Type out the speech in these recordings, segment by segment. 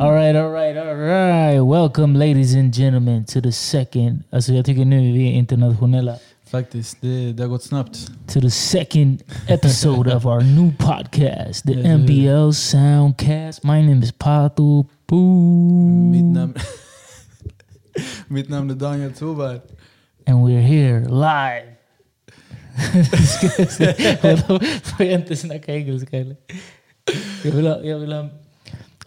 All right, all right, all right. Welcome ladies and gentlemen to the second, alltså jag tycker nu vi är internationella. Faktiskt, det, det har gått snabbt. To the second episode of our new podcast, the Eller hur? MBL Soundcast. My name is Pato Boo. Mitt namn, mitt namn är Daniel Tovar. And we're here live. Ska jag säga- Vadå? Får jag inte snacka engelska eller? Jag vill ha, jag vill ha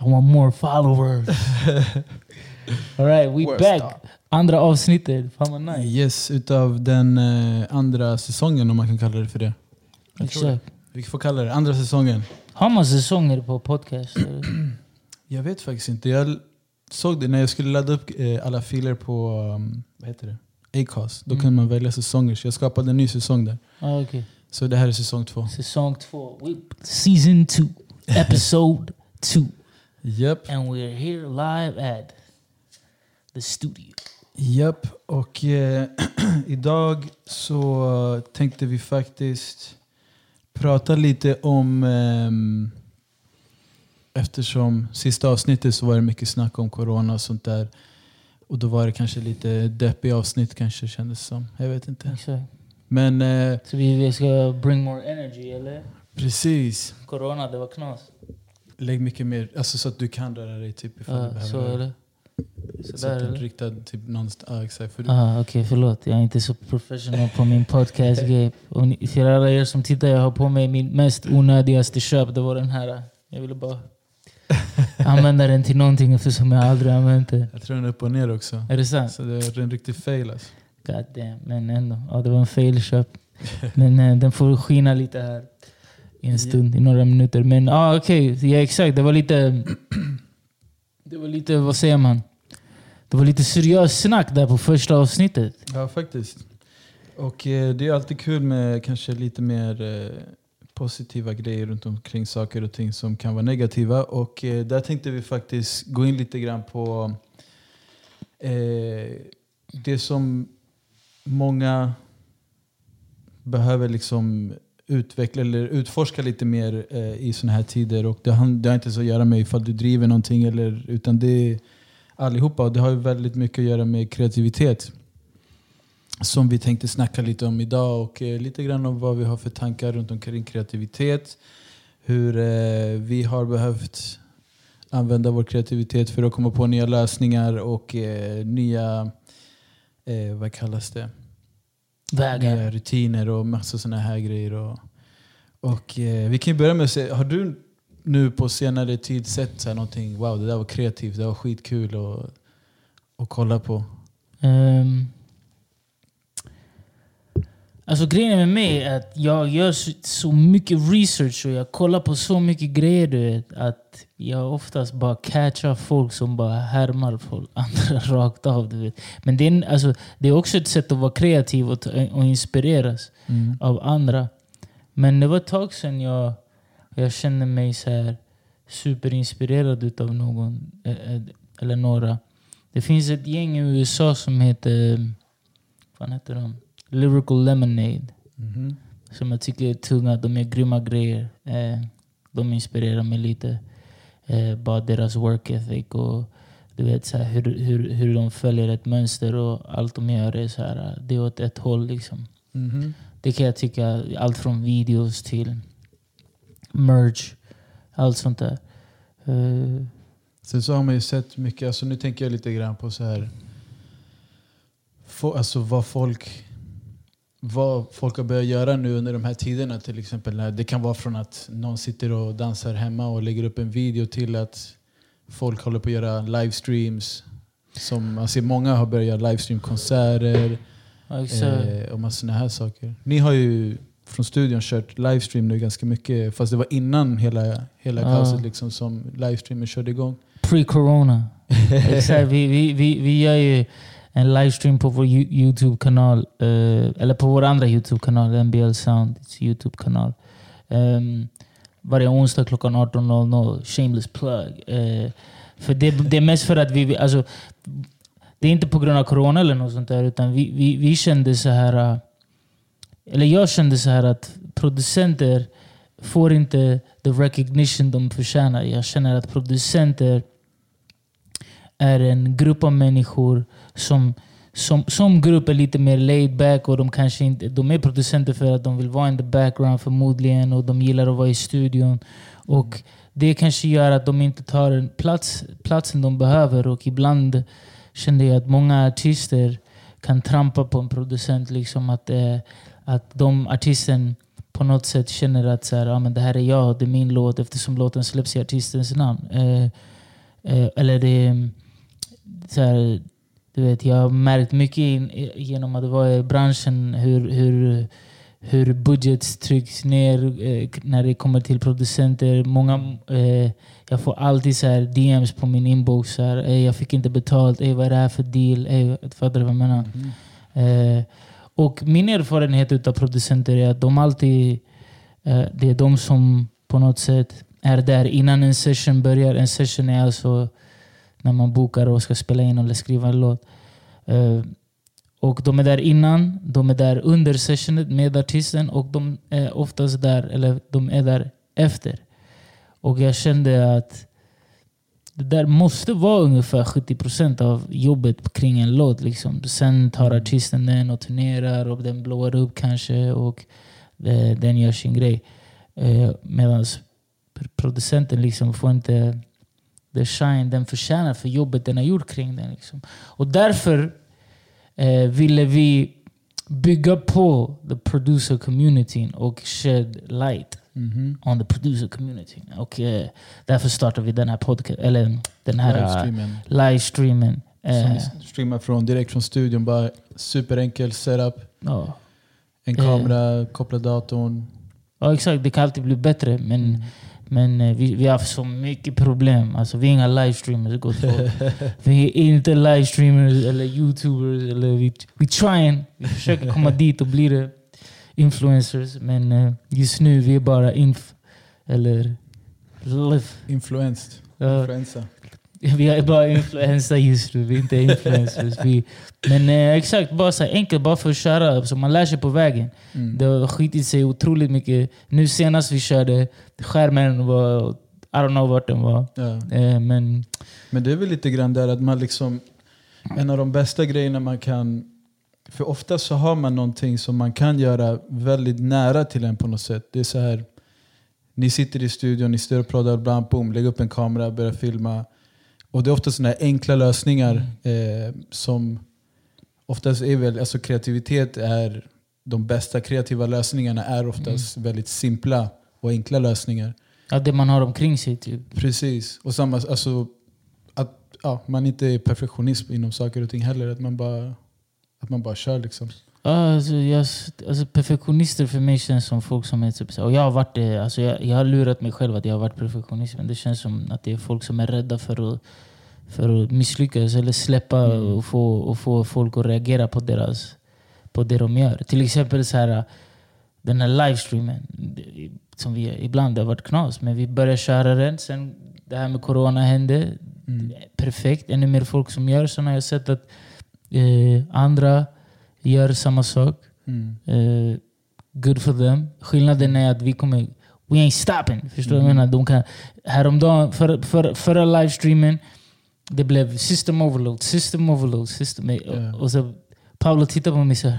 I want more followers. All right, we Worst back. off. Andra avsnittet. Fan vad nice. Yes, utav den eh, andra säsongen om man kan kalla det för det. Jag tror det. Exakt. Vi får kalla det andra säsongen. Har man säsonger på podcast? Jag vet faktiskt inte. Jag såg det när jag skulle ladda upp eh, alla filer på um, vad heter det? Acast. Då Mm. kunde man välja säsonger. Så jag skapade en ny säsong där. Ah, okay. Så det här är säsong två. Säsong två. We, season two. Episode two. Japp. And we're here live at the studio. Japp, och eh, idag så tänkte vi faktiskt prata lite om ehm, eftersom sista avsnittet så var det mycket snack om corona och sånt där. Och då var det kanske lite deppig avsnitt kanske kändes som. Jag vet inte. Exakt. Men eh, Så vi ska bring more energy eller? precis. Corona, det var knas. Lägg mycket mer, alltså så att du kan röra dig typ ifall du Ja, behöver. så är det. Så Sådär att den eller? riktad typ någonstans. Exakt. För du, Ah, Okej, förlåt. Jag är inte så professional på min podcast game. Och ni- för alla er som tittar, jag har på mig min mest onödigaste köp. Det var den här. Jag ville bara använda den till någonting eftersom jag aldrig använt den. Jag tror den är upp och ner också. Är det sant? Så det är en riktig fail alltså. God damn. Men ändå. Ja, det var en felköp. Men eh, den får skina lite här i en stund, i några minuter. Men ah, okej, ja, exakt. Det var lite... Det var lite, vad säger man? Det var lite seriöst snack där på första avsnittet. Ja, faktiskt. Och eh, det är alltid kul med kanske lite mer eh, positiva grejer runt omkring saker och ting som kan vara negativa. Och eh, där tänkte vi faktiskt gå in lite grann på eh, det som många behöver liksom utveckla eller utforska lite mer eh, i sådana här tider. Och det, har, det har inte så att göra med ifall du driver någonting eller utan det är allihopa. Och det har ju väldigt mycket att göra med kreativitet. Som vi tänkte snacka lite om idag och eh, lite grann om vad vi har för tankar runt omkring kreativitet. Hur eh, vi har behövt använda vår kreativitet för att komma på nya lösningar och eh, nya, eh, vad kallas det? Vägar. Rutiner och massa sådana här grejer. Och, och eh, vi kan ju börja med att se, har du nu på senare tid sett så här någonting, wow det där var kreativt, det var skitkul att, att kolla på? Um, alltså grejen med mig är att jag gör så, så mycket research och jag kollar på så mycket grejer du vet, att jag oftast bara catchar folk som bara härmar folk andra rakt av. Du vet. Men det är, alltså, det är också ett sätt att vara kreativ och, och inspireras av andra. Men det var ett tag sedan jag, jag kände mig så här superinspirerad utav någon eh, eh, eller några. Det finns ett gäng i USA som heter, vad heter de? Lyrical Lemonade. Mhm. Som jag tycker är tunga. De är grymma grejer. Eh, de inspirerar mig lite. Eh, bara deras work ethic och du vet, så här, hur, hur, hur de följer ett mönster och allt de gör är så här, det är åt ett håll. Liksom. Mhm. Det kan jag tycka, allt från videos till merch. Allt sånt där. Eh, Sen så har man ju sett mycket, alltså nu tänker jag lite grann på så här, alltså vad folk, vad folk har börjat göra nu under de här tiderna till exempel. Det kan vara från att någon sitter och dansar hemma och lägger upp en video till att folk håller på att göra livestreams. Som ser många har börjat göra livestreamkonserter eh, och massa sådana här saker. Ni har ju från studion kört livestream nu ganska mycket, fast det var innan hela, hela Ja. kaoset liksom som livestreamen körde igång. Pre-corona. Exakt. Vi, vi, vi, vi gör ju en livestream på vår Youtube-kanal. Uh, eller på vår andra Youtube-kanal, NBL Sounds Youtube-kanal. Um, varje onsdag klockan 18.00. Shameless plug. Uh, för det, det är mest för att vi... Alltså, det är inte på grund av corona eller något sånt där. Utan vi, vi, vi kände så här... Uh, eller jag kände så här att producenter får inte the recognition de förtjänar. Jag känner att producenter är en grupp av människor som som, som grupp är lite mer laid back och de kanske inte, de är producenter för att de vill vara in the background förmodligen och de gillar att vara i studion. Och Det kanske gör att de inte tar en plats, platsen de behöver och ibland kände jag att många artister kan trampa på en producent. Liksom att, eh, att de artisten på något sätt känner att så här, ah, men det här är jag, det är min låt eftersom låten släpps i artistens namn. Eh, eh, eller det så här, du vet, Jag har märkt mycket in, genom att vara i branschen hur, hur, hur budget trycks ner eh, när det kommer till producenter. Många, eh, jag får alltid så här DMs på min inbox. Så här, jag fick inte betalt. Ey, vad är det här för deal? Ey, fattar du vad jag menar? Mm. Eh, och min erfarenhet av producenter är att de alltid eh, det är de som på något sätt är där innan en session börjar. En session är alltså när man bokar och ska spela in eller skriva en låt. Uh, och de är där innan, de är där under sessionet med artisten och de är oftast där, eller de är där efter. Och jag kände att det där måste vara ungefär 70% av jobbet kring en låt. Liksom. Sen tar artisten den och turnerar och den blåar upp kanske och eh, den gör sin grej. Eh, Medan producenten liksom får inte the shine den förtjänar för jobbet den har gjort kring den. Liksom. Och därför eh, ville vi bygga på the producer community och shed light mm -hmm. on the producer community. Och eh, därför startade vi den här podcast, eller den här livestreamen. livestreamen. Eh, streamar från, direkt från studion. Bara superenkel setup. Oh. En kamera, eh. koppla datorn. Ja exakt, det kan alltid bli bättre. Men mm. Men eh, vi, vi har haft så mycket problem. Alltså, vi är inga livestreamers gott folk. vi är inte livestreamers eller youtubers. Eller vi, vi trying. Vi försöker komma dit och bli det. Influencers. Men eh, just nu vi är bara inf... Eller... Live. Influenced. Influensa. Vi är bara influensa just nu, vi är inte influencers. Vi, men eh, exakt, bara så enkelt bara för att köra. Så man lär sig på vägen. Mm. Det har skitit sig otroligt mycket. Nu senast vi körde, skärmen var... I don't know vart den var. Ja. Eh, men, men det är väl lite grann där att man liksom... En av de bästa grejerna man kan... För ofta så har man någonting som man kan göra väldigt nära till en på något sätt. Det är så här... Ni sitter i studion, ni står och pratar, bland boom, lägger upp en kamera, börjar filma. Och det är ofta sådana enkla lösningar mm. eh, som oftast är väl, alltså kreativitet är, de bästa kreativa lösningarna är oftast mm. väldigt simpla och enkla lösningar. Ja, det man har omkring sig. Typ. Precis. Och samma, alltså, att ja, man inte är perfektionist inom saker och ting heller. Att man bara, att man bara kör liksom. Alltså, jag, alltså, perfektionister för mig känns som folk som är typ och jag har varit det. Alltså, jag, jag har lurat mig själv att jag har varit perfektionist. Men det känns som att det är folk som är rädda för att, för att misslyckas eller släppa mm. och, få, och få folk att reagera på, deras, på det de gör. Till exempel så här, den här livestreamen. Som vi ibland har varit knas, men vi började köra den. Sen det här med corona hände. Mm. Perfekt. Ännu mer folk som gör sådana. Jag har sett att eh, andra gör samma sak. Mm. Uh, good for them. Skillnaden är att vi kommer... We ain't stopping. Förstår du mm. vad jag menar? De kan, häromdagen, för, för, förra livestreamen, det blev system overload, system overload. System, yeah. och, så Paolo tittar på mig såhär.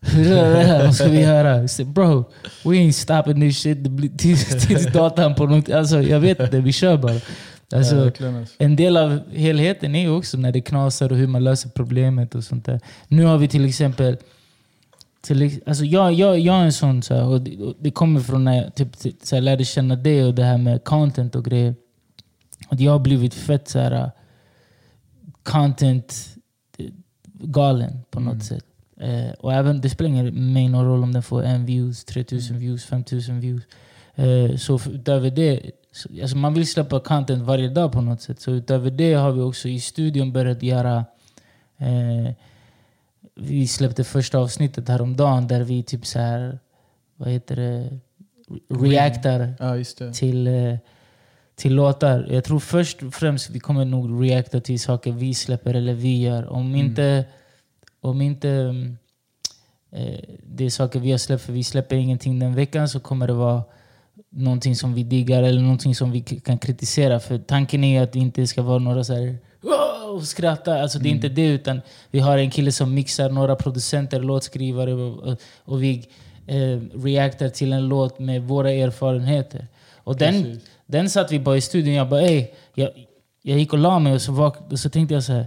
Vad ska vi? Jag säger, bro, we ain't stopping this shit tills, tills datan på något... Alltså, jag vet inte, vi kör bara. Alltså, alltså. en del av helheten är ju också när det knasar och hur man löser problemet och sånt där. Nu har vi till exempel... Till, alltså jag, jag, jag är en sån, så här, och det, och det, kommer från när jag typ, så här, lärde känna det och det här med content och grejer. Att jag har blivit fett så här, content galen på något mm. sätt. Eh, och även, det spelar mig någon roll om den får en views, 3000 mm. views, 5000 views. Eh, så utöver det alltså man vill släppa content varje dag på något sätt. Så utöver det har vi också i studion börjat göra... Eh, vi släppte första avsnittet häromdagen där vi typ så här, vad heter det, reactar ja, till, eh, till låtar. Jag tror först och främst vi kommer nog reacta till saker vi släpper eller vi gör. Om mm. inte, om inte eh, det är saker vi har släppt, för vi släpper ingenting den veckan, så kommer det vara någonting som vi diggar eller någonting som vi kan kritisera. För tanken är att det inte ska vara några så här, och skrattar. Alltså det är inte det, utan vi har en kille som mixar, några producenter, låtskrivare och, och, och vi eh, reactar till en låt med våra erfarenheter. Och den, Precis. den satt vi bara i studion. Jag bara, ey, jag, jag gick och la mig och så, vak- och så tänkte jag så här.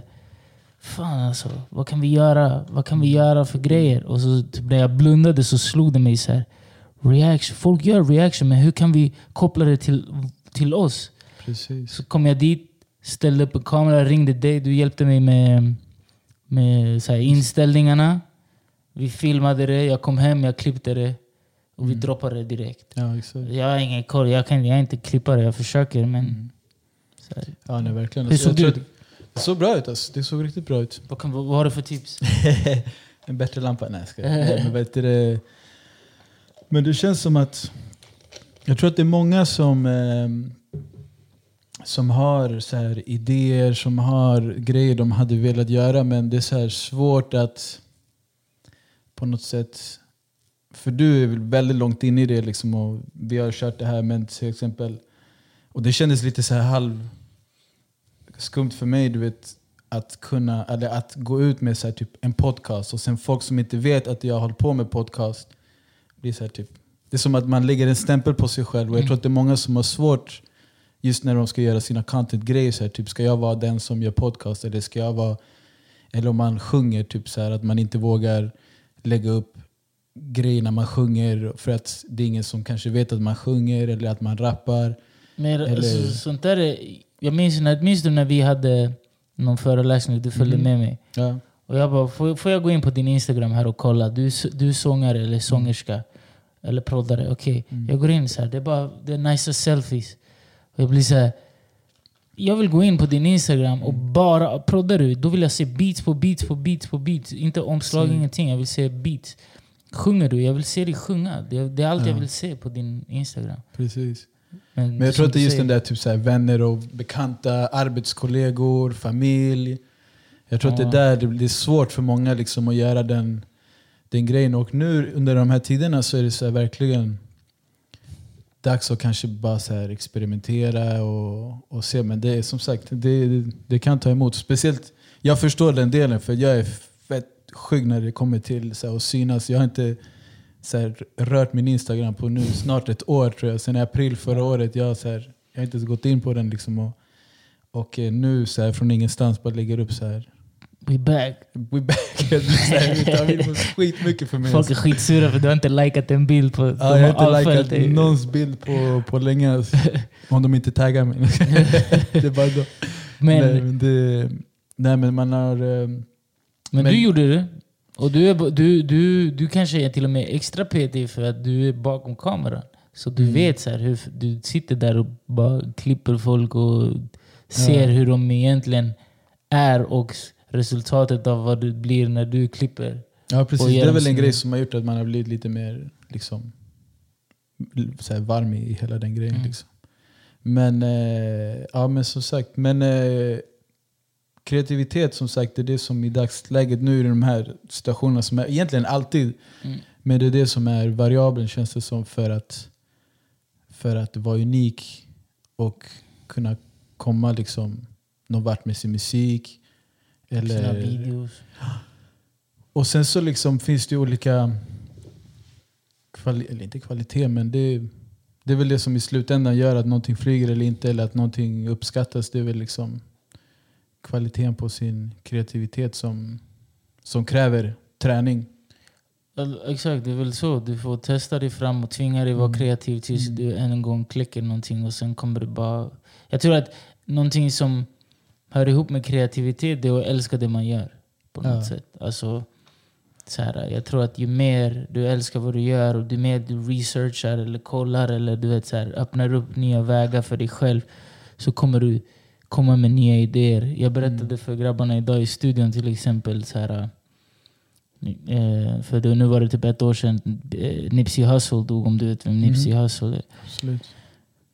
Fan alltså, vad kan vi göra? Vad kan vi göra för grejer? Och så typ när jag blundade så slog det mig så här. Reaction. Folk gör reaction, men hur kan vi koppla det till, till oss? Precis. Så kom jag dit, ställde upp en kamera, ringde dig. Du hjälpte mig med, med så här, inställningarna. Vi filmade det, jag kom hem, jag klippte det. Och vi droppade det direkt. Ja, exakt. Jag har ingen koll, jag, kan, jag är inte klippare, jag försöker. Men så här, Ja, nej, verkligen. Hur såg du att Det såg bra ut alltså. Det såg riktigt bra ut. vad, kan, vad har du för tips? en bättre lampa? Nej, jag skojar. men det, känns som att... Jag tror att det är många som, eh, som har så här idéer, som har grejer de hade velat göra men det är så här svårt att på något sätt... För du är väl väldigt långt in i det liksom och vi har kört det här men till exempel... Och det kändes lite så här halv skumt för mig, du vet, att kunna, eller att gå ut med så här, typ en podcast och sen folk som inte vet att jag har hållit på med podcast blir så här, typ, det är som att man lägger en stämpel på sig själv och jag tror att det är många som har svårt just när de ska göra sina content-grejer. Så typ, ska jag vara den som gör podcast eller ska jag vara, eller om man sjunger, typ så här, att man inte vågar lägga upp grejer när man sjunger för att det är ingen som kanske vet att man sjunger eller att man rappar. Men Eller- alltså, sånt där är, jag minns, när, minns du när vi hade någon föreläsning, du följde Mhm. med mig? Ja. Och jag bara, får, får jag gå in på din Instagram här och kolla? Du, du är sångare eller sångerska? Eller proddare? Okej, jag går in så här. Det är bara det är nice selfies. Och jag blir så här. Jag vill gå in på din Instagram och bara proddar du, då vill jag se beats på beats på beats på beats. Inte omslag, Så- ingenting. Jag vill se beats. Sjunger du? Jag vill se dig sjunga. Det, det är allt jag Ja. vill se på din Instagram. Precis. Men, Men jag tror att det är just den där typ så här, vänner och bekanta, arbetskollegor, familj. Jag tror att det Ja. är där det blir svårt för många liksom att göra den, den grejen. Och nu under de här tiderna så är det så verkligen dags att kanske bara så experimentera och, och se. Men det är som sagt, det, det kan ta emot. Speciellt, jag förstår den delen för jag är fett skygg när det kommer till så här, att synas. Jag har inte så här, rört min Instagram på nu snart ett år tror jag. Sen i april förra året. Jag, så här, jag har inte ens gått in på den. Liksom, och, och eh, nu så här, från ingenstans bara lägger upp så här. We back. We back. här, vi skitmycket för mig. Folk är skitsura för du har inte likat en bild på... Ja, jag har inte avföljt dig. likat någons bild på, på länge. Alltså. Om de inte taggar mig. det är bara då. Men, nej, men det, nej men man har... eh, men, men- du gjorde det. Och du, är, du, du, du kanske är till och med extra petig för att du är bakom kameran. Så du Mm. vet så här, hur du sitter där och bara klipper folk och ser Ja. hur de egentligen är och resultatet av vad det blir när du klipper. Ja precis, det är väl en grej som har gjort att man har blivit lite mer liksom, så varm i hela den grejen. Mm. Liksom. Men, eh, ja, men som sagt, men, eh, kreativitet som sagt det är det som i dagsläget nu i de här situationerna som är egentligen alltid, Mm. men det är det som är variabeln känns det som för att, för att vara unik och kunna komma liksom någon vart med sin musik. Sina Eller, videos. och sen så liksom finns det ju olika, kvali eller inte kvalitet, men det, det är väl det som i slutändan gör att någonting flyger eller inte, eller att någonting uppskattas. Det är väl liksom kvaliteten på sin kreativitet som, som kräver träning. Exakt, det är väl så. Du får testa dig fram och tvinga dig vara Mm. kreativ tills Mm. du en gång klickar någonting och sen kommer det bara... Jag tror att någonting som hör ihop med kreativitet det är att älska det man gör. På något Ja. sätt. Alltså, så här, jag tror att ju mer du älskar vad du gör och ju mer du researchar eller kollar eller du vet, så här, öppnar upp nya vägar för dig själv så kommer du komma med nya idéer. Jag berättade Mm. för grabbarna idag i studion till exempel så här, Eh, för det, nu var det typ ett år sedan eh, Nipsey Hussle dog, om du vet vem Nipsey Mhm. Hussle är. Absolut.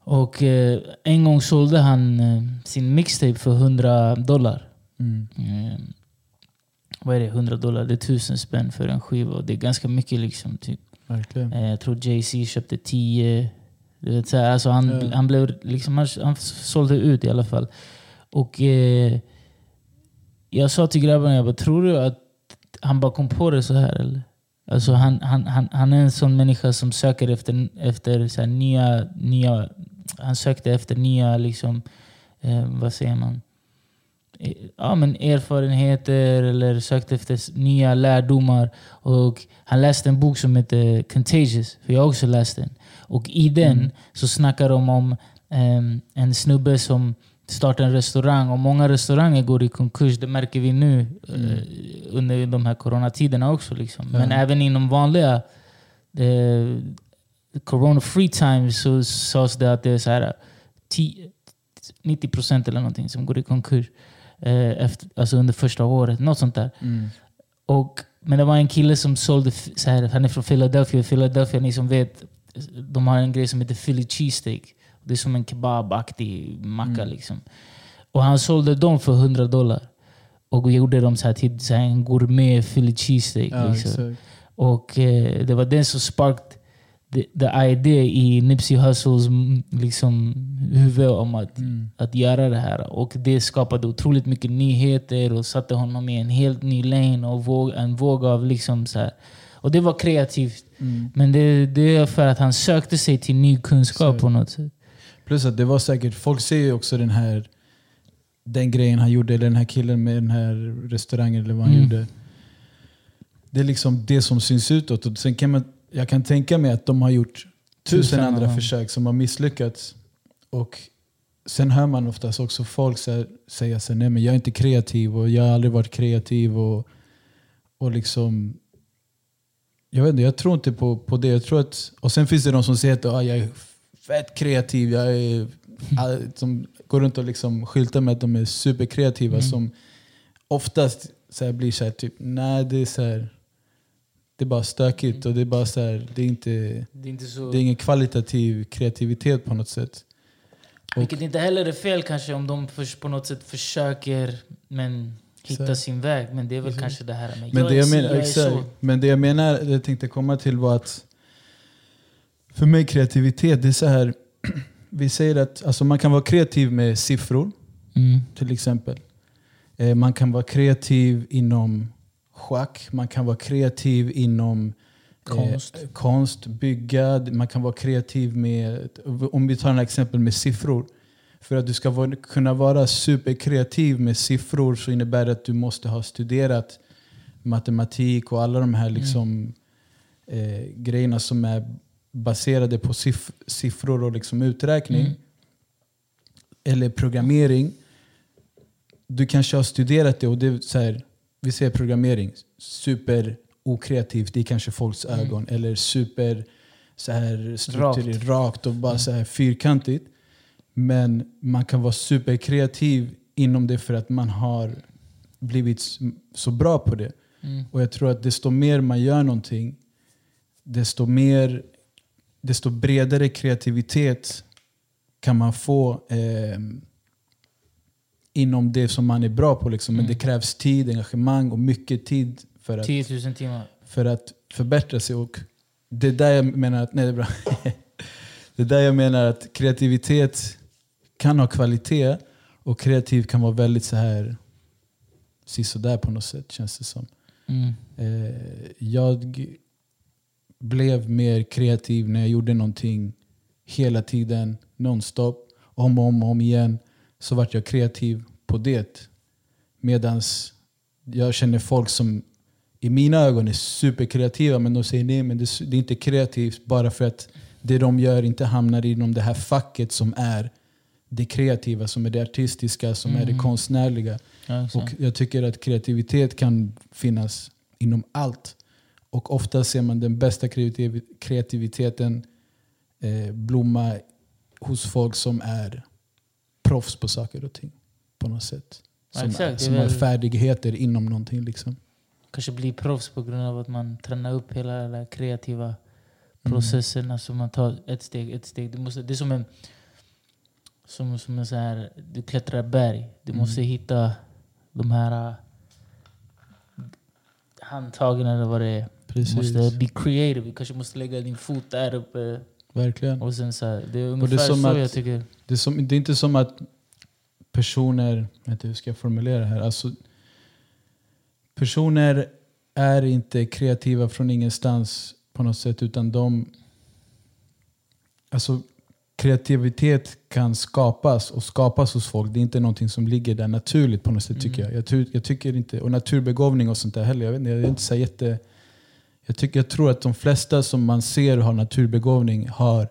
Och eh, en gång sålde han eh, sin mixtape för 100 dollar. Mm. Eh, vad är det? 100 dollar? Det är tusen spänn för en skiva. Det är ganska mycket liksom. Typ. Eh, jag tror Jay-Z köpte 10. Du vet, så här, alltså han, Ja. han, blev, liksom, han, han sålde ut i alla fall. Och jag sa till grabbarna, jag bara, tror du att han bara kom på det så här eller? Alltså han, han, han, han är en sån människa som söker efter, efter så nya, nya... Han sökte efter nya, liksom, eh, vad säger man? Eh, Ja, men erfarenheter eller sökte efter nya lärdomar. Och han läste en bok som heter Contagious, för jag har också läst den. Och i den så snackar de om ehm, en snubbe som startar en restaurang. Och många restauranger går i konkurs, det märker vi nu eh, under de här coronatiderna också. Liksom. Men även inom vanliga eh, corona free times så sades det att det är så här 10, 90 procent eller någonting som går i konkurs eh, efter, alltså under första året. Något sånt där. Mm. Och, men det var en kille som sålde, så här, han är från Philadelphia. Philadelphia, ni som vet, de har en grej som heter Philly cheesesteak. Det är som en kebabaktig macka. Mm. Liksom. Och han sålde dem för 100 dollar. Och gjorde dem så här till så här en gourmet Philly cheesesteak. Ja, liksom. Och eh, det var den som sparkade the, the idea i Nipsey Hussles mm, liksom, huvud om att, Mm. att göra det här. Och det skapade otroligt mycket nyheter och satte honom i en helt ny lane och våg, en våg av liksom så här. Och det var kreativt. Mm. Men det, det är för att han sökte sig till ny kunskap Så- på något sätt. Plus att det var säkert, folk ser ju också den här den grejen han gjorde, eller den här killen med den här restaurangen eller vad han Mm. gjorde. Det är liksom det som syns utåt. Och sen kan man, jag kan tänka mig att de har gjort tusen andra försök som har misslyckats. Och sen hör man oftast också folk så säga så här, nej men jag är inte kreativ och jag har aldrig varit kreativ. Och, och liksom jag vet inte, jag tror inte på, på det. Jag tror att, och sen finns det de som säger att ah, jag är fett kreativ. Jag är, som går runt och liksom skyltar med att de är superkreativa. Mm. Som oftast så blir så här, typ, nej det är så här, det är bara stökigt. Och det är bara så här, det är, inte, Det är inte så... det är ingen kvalitativ kreativitet på något sätt. Vilket inte heller är fel kanske om de på något sätt försöker men hitta Så- sin väg. Men det är väl Precis. kanske det här med Men jag det jag, menar, jag exakt, men det jag menar, det jag tänkte komma till var att för mig kreativitet, det är så här, vi säger att alltså man kan vara kreativ med siffror Mm. till exempel. Eh, man kan vara kreativ inom schack, man kan vara kreativ inom Konst. Eh, konst, bygga, man kan vara kreativ med, om vi tar ett exempel med siffror. För att du ska vara, kunna vara superkreativ med siffror så innebär det att du måste ha studerat matematik och alla de här liksom, eh, grejerna som är baserade på siff siffror och liksom uträkning. Mm. Eller programmering. Du kanske har studerat det och det är så här, vi säger programmering, super okreativt i kanske folks Mm. ögon. Eller super så här strukturerat, rakt. och bara så här fyrkantigt. Men man kan vara superkreativ inom det för att man har blivit så bra på det. Mm. Och jag tror att desto mer man gör någonting, desto, mer, desto bredare kreativitet kan man få eh, inom det som man är bra på. Liksom. Men Mm. det krävs tid, engagemang och mycket tid för att, 10 000 timmar. för att förbättra sig. Och det är där jag menar att, nej det är bra. det är där jag menar att kreativitet kan ha kvalitet och kreativ kan vara väldigt så här sisådär på något sätt känns det som. Mm. Eh, jag blev mer kreativ när jag gjorde någonting hela tiden, nonstop, om och om, och om igen. Så vart jag kreativ på det. Medan jag känner folk som i mina ögon är superkreativa men de säger nej men det, det är inte kreativt bara för att det de gör inte hamnar inom det här facket som är det kreativa, som är det artistiska, som är det Mm. konstnärliga. Exakt. Och jag tycker att kreativitet kan finnas inom allt. Och ofta ser man den bästa kreativ- kreativiteten eh, blomma hos folk som är proffs på saker och ting. På något sätt. Ja, Som. Det är som har färdigheter inom någonting. Liksom. Kanske bli proffs på grund av att man tränar upp hela den kreativa Mm. processen. Alltså man tar ett steg, ett steg. Du måste, det är som en... Som, som en så här, du klättrar berg. Du Mm. måste hitta de här äh, handtagen eller vad det är. Du Precis. måste be creative. Du kanske måste lägga din fot där uppe. Verkligen. Och sen så här, det är det är ungefär så att- jag tycker. Det är, som, det är inte som att personer, inte, hur ska jag formulera det här? Alltså, personer är inte kreativa från ingenstans på något sätt. Utan de... Alltså, kreativitet kan skapas och skapas hos folk. Det är inte någonting som ligger där naturligt på något sätt tycker jag. Jag, jag tycker inte, och naturbegåvning och sånt där heller. Jag, vet inte, jag är inte så jätte... Jag, tycker, jag tror att de flesta som man ser har naturbegåvning har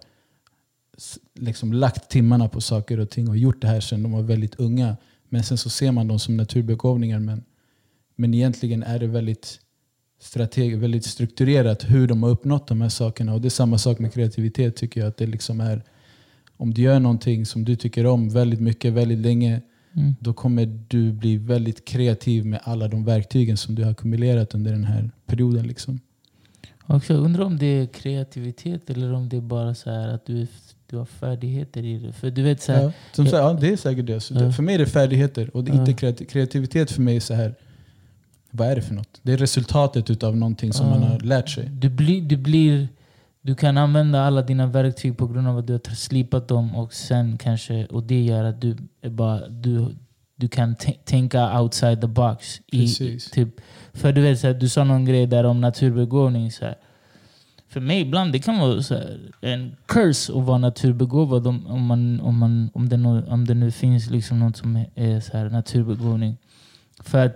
liksom lagt timmarna på saker och ting och gjort det här sedan de var väldigt unga. Men sen så ser man dem som naturbegåvningar. Men, men egentligen är det väldigt, strateg, väldigt strukturerat hur de har uppnått de här sakerna. Och det är samma sak med kreativitet tycker jag. att det liksom är Om du gör någonting som du tycker om väldigt mycket, väldigt länge. Mm. Då kommer du bli väldigt kreativ med alla de verktygen som du har ackumulerat under den här perioden. Liksom. Också, jag undrar om det är kreativitet eller om det är bara så här att du, du har färdigheter i det. För du vet så här, Ja, som sagt, ja, det är säkert det. Ja. För mig är det färdigheter och det är inte kreativitet för mig är så här. Vad är det för något? Det är resultatet av någonting som man har lärt sig. du, blir, du, blir, du kan använda alla dina verktyg på grund av att du har slipat dem och sen kanske och det gör att du bara du, du kan tän- tänka outside the box. I, typ, för du vet, så här, du sa någon grej där om naturbegåvning. Så här. För mig ibland det kan vara så här, en curse att vara naturbegåvad om, om, man, om, man, om, det, nå- om det nu finns liksom något som är, så här, naturbegåvning. För att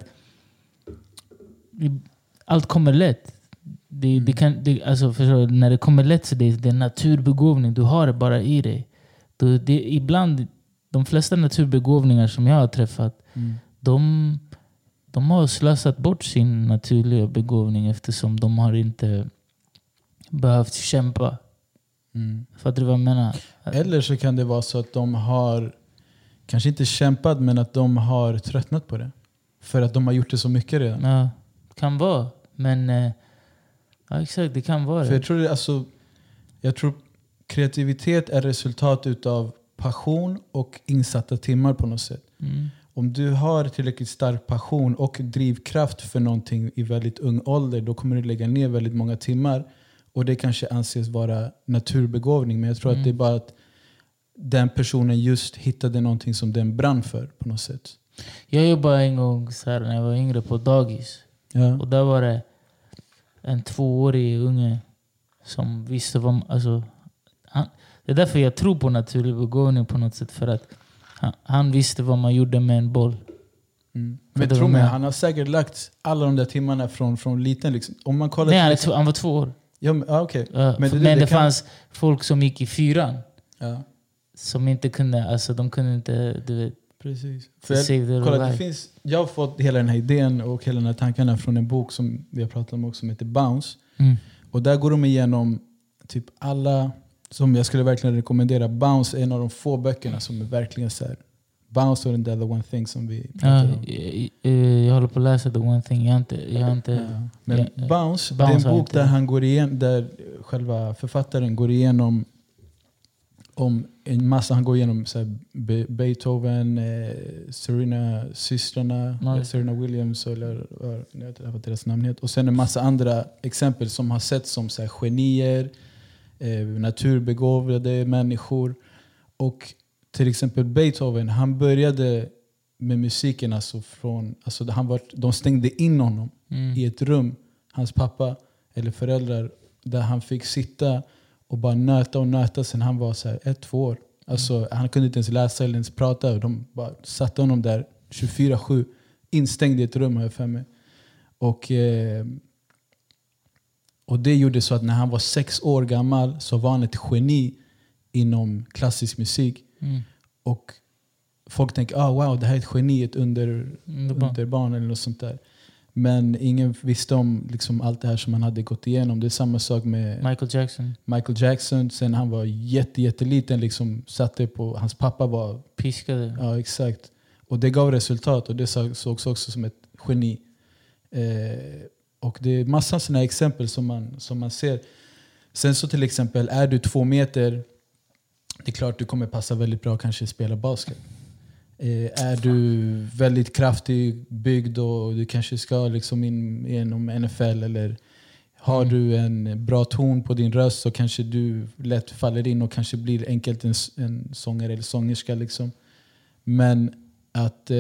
allt kommer lätt. Det, det kan, det, alltså förstår när det kommer lätt så det, det är naturbegåvning. Du har det bara i dig. Du, det, ibland, de flesta naturbegåvningar som jag har träffat, Mm. de, de har slösat bort sin naturliga begåvning eftersom de har inte behövt kämpa. Mm. Fattar du vad jag menar? Eller så kan det vara så att de har, kanske inte kämpat, men att de har tröttnat på det. För att de har gjort det så mycket redan. Ja, kan vara. Men eh, ja, exakt, det kan vara För jag tror, alltså, jag tror kreativitet är resultat utav passion och insatta timmar på något sätt. Mm. Om du har tillräckligt stark passion och drivkraft för någonting i väldigt ung ålder, då kommer du lägga ner väldigt många timmar. Och det kanske anses vara naturbegåvning, men jag tror Mm. att det är bara att den personen just hittade någonting som den brann för på något sätt. Jag jobbade en gång så här, när jag var yngre på dagis. Ja. Och där var det en tvåårig unge som visste vad... Alltså, han, det är därför jag tror på naturlig begåvning på något sätt. För att han, han visste vad man gjorde med en boll. Mm. Men det tro mig, han har säkert lagt alla de där timmarna från, från liten. Liksom. Om man kollar Nej, han, två, han var två år. Ja, men, ah, okej. Ja, Men men det- det, det kan- fanns folk som gick i fyran Ja, som inte kunde... Alltså de kunde inte... Du vet, precis. För jag, kolla, det finns, jag har fått hela den här idén och hela den här tankarna från en bok som vi har pratat om också som heter Bounce. mm. Och där går de igenom typ alla, som jag skulle verkligen rekommendera. Bounce är en av de få böckerna som är verkligen så här. Bounce och den där The One Thing som vi pratade om. jag, jag, jag håller på att läsa The One Thing. Jag har inte... Jag har inte Ja. Men Ja, Bounce, det är en bok där han går igen, där själva författaren går igenom om en massa, han går igenom så här, Be- Beethoven, eh, Serena, systrarna, Nej. Serena Williams, eller jag vet inte vad deras namn heter. Och sen en massa andra exempel som har sett som så här, genier, naturbegåvade människor. Och till exempel Beethoven, han började med musiken alltså från, alltså han var, de stängde in honom Mm. i ett rum, hans pappa eller föräldrar, där han fick sitta och bara nöta och nöta sen han var så här ett, två år. Alltså, Han kunde inte ens läsa eller ens prata. De bara satte honom där 24-7, instängd i ett rum har jag för mig. Och, eh, och det gjorde så att när han var sex år gammal så var han ett geni inom klassisk musik. Mm. Och folk tänker ah, wow, det här är ett geni, ett under, Underbart. underbarn eller något sånt där. Men ingen visste om liksom, allt det här som han hade gått igenom. Det är samma sak med Michael Jackson. Michael Jackson. Sen han var jätte, jätteliten, liksom, satte på, hans pappa var... Piskade. Ja, exakt. Och det gav resultat och det så- sågs också som ett geni. Eh, och det är massa sådana exempel som man, som man ser. Sen så till exempel, är du två meter, det är klart du kommer passa väldigt bra kanske spela basket. Eh, är du väldigt kraftig byggd och du kanske ska liksom in genom NFL eller har Mm. du en bra ton på din röst så kanske du lätt faller in och kanske blir enkelt en, en sångare eller sångerska. Liksom. Men att eh,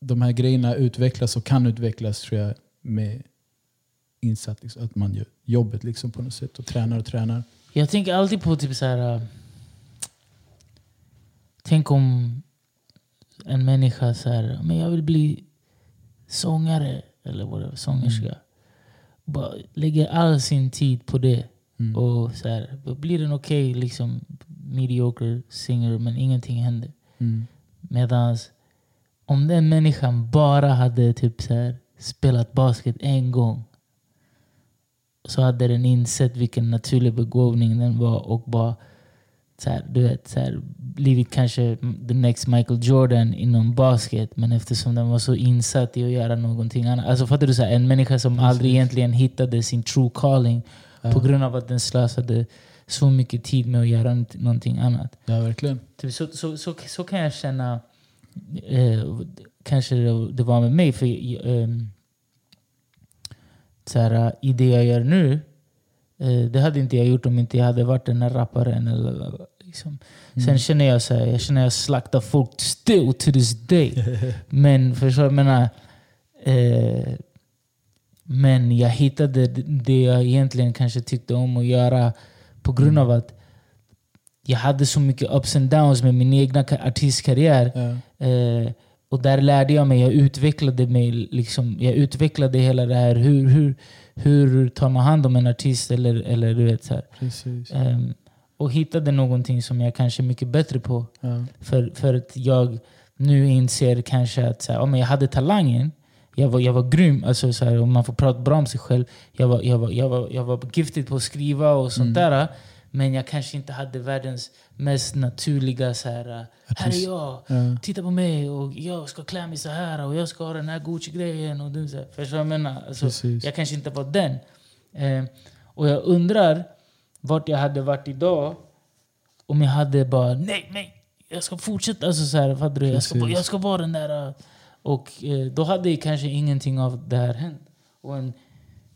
de här grejerna utvecklas och kan utvecklas tror jag med insatt, liksom, att man gör jobbet liksom på något sätt och tränar och tränar. Jag tänker alltid på typ så här. äh, Tänk om en människa så här, men jag vill bli sångare eller whatever, sångerska. Bara lägger all sin tid på det. Mm. Och så här, blir den okej, liksom mediocre singer men ingenting händer. Mm. Medan om den människan bara hade typ så här, spelat basket en gång så hade den insett vilken naturlig begåvning den var och bara så här, du vet, så här, blivit kanske the next Michael Jordan inom basket. Men eftersom den var så insatt i att göra någonting annat. Alltså fattar du? Så här, en människa som aldrig egentligen hittade sin true calling på grund av att den slösade så mycket tid med att göra någonting annat. Ja, verkligen. Typ så, så, så, så kan jag känna, eh, kanske det, det var med mig. För eh, så här, I det jag gör nu, eh, det hade inte jag gjort om inte jag hade varit den här rapparen. Eller, liksom. Sen känner jag så här, jag känner jag slaktar folk still to this day. Men förstår jag menar? Eh, men jag hittade det- jag egentligen kanske tyckte om att göra på grund av att jag hade så mycket ups and downs med min egna ka- artistkarriär. Ja. Eh, och där lärde jag mig, jag utvecklade mig. Liksom, jag utvecklade hela det här. Hur, hur, hur tar man hand om en artist? Eller, eller du vet så. Ehm, och hittade någonting som jag kanske är mycket bättre på. Ja. För, för att jag nu inser kanske att så här, men jag hade talangen. Jag var, jag var grym, alltså, så här, om man får prata bra om sig själv. Jag var, jag var, jag var, jag var giftig på att skriva och sånt där. Men jag kanske inte hade världens mest naturliga så här, här är jag, Ja. titta på mig och jag ska klä mig så här och jag ska ha den här Gucci-grejen. Och du, så här. Förstår jag menar? Alltså, Precis. jag kanske inte var den. Eh, och jag undrar vart jag hade varit idag om jag hade bara nej, nej, jag ska fortsätta. Alltså, så här, fattar du? Jag, ska, jag ska vara den där. eh, Och eh, då hade kanske ingenting av det här hänt. Och en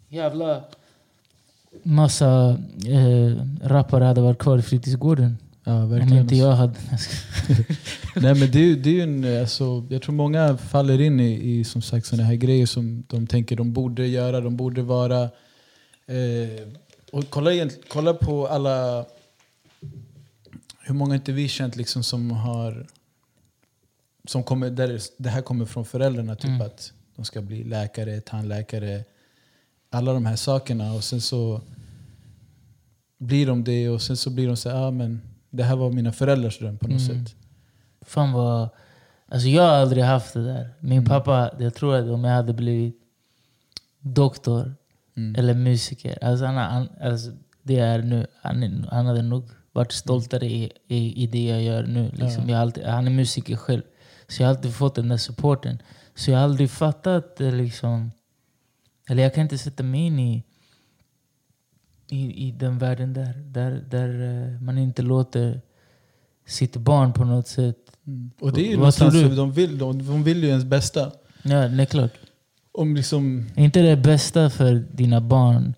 jävla massa eh, rappare hade varit kvar i fritidsgården. Ja, Om verkligen. inte jag hade... Nej, men det, det är ju en, alltså, jag tror många faller in i, i som sagt såna här grejer som de tänker de borde göra, de borde vara. Eh, och kolla, kolla på alla, hur många inte vi känt liksom som har, som kommer, där det- det här kommer från föräldrarna, typ Mm. att de ska bli läkare, tandläkare, alla de här sakerna. Och sen så blir de det och sen så blir de så här, ah, men det här var mina föräldrars dröm på något Mm. sätt. Fan vad... Alltså jag har aldrig haft det där. Min Mm. pappa, jag tror att om jag hade blivit doktor Mm. eller musiker, alltså han, han, alltså det är nu, han, han hade nog varit stoltare i, i, i det jag gör nu. Liksom. Ja. Jag alltid, han är musiker själv. Så jag har alltid fått den där supporten. Så jag har aldrig fattat eh, liksom... Eller jag kan inte sätta mig in i, i, i den världen där, där, där eh, man inte låter sitt barn på något sätt Mm. Och det är ju Vad någonstans som de vill. De, de vill ju ens bästa. Ja, det är klart. Om liksom, inte det bästa för dina barn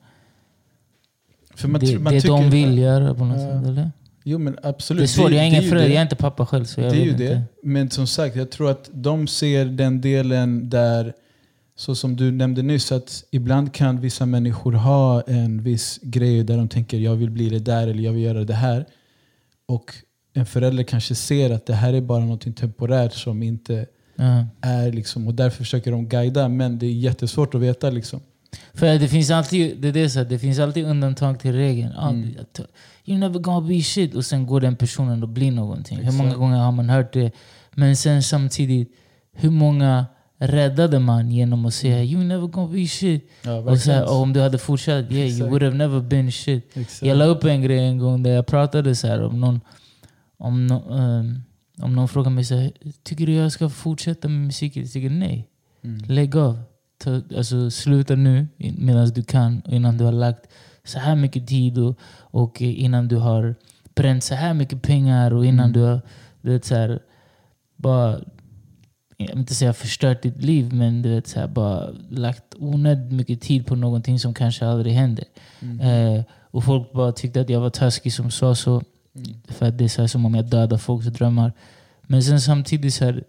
för man, det, man det de vill göra på något Ja. sätt? Eller? Jo men absolut. Det är svårt, jag är ingen förälder, jag är inte pappa själv. Så jag det är ju inte. det. Men som sagt, jag tror att de ser den delen där, så som du nämnde nyss, att ibland kan vissa människor ha en viss grej där de tänker jag vill bli det där eller jag vill göra det här. Och en förälder kanske ser att det här är bara något temporärt som inte Ja. är liksom, och därför försöker de guida. Men det är jättesvårt att veta liksom. För det finns alltid, det är så det finns alltid undantag till regeln. Mm. You're never gonna be shit. Och sen går den personen och blir någonting. Hur många Exakt. gånger har man hört det? Men sen samtidigt, hur många räddade man genom att säga you're never gonna be shit? Ja, Och, så här, och om du hade fortsatt, yeah, you Exakt. would have never been shit. Exakt. Jag la upp en grej en gång där jag pratade så här om någon, om, no, ehm, om någon frågar mig så här, tycker du jag ska fortsätta med musik? Jag tycker nej. Mm. Lägg av. Ta, alltså, sluta nu medan du kan och innan du har lagt så här mycket tid och, och innan du har bränt så här mycket pengar och innan Mm. du har du vet, så här, bara jag vill inte säga förstört ditt liv, men du vet, så här, bara lagt onödigt mycket tid på någonting som kanske aldrig händer. Mm. Eh, och folk bara tyckte att jag var taskig som sa så. Mm. För att det är så här som om jag dödar folks drömmar. Men sen samtidigt så här,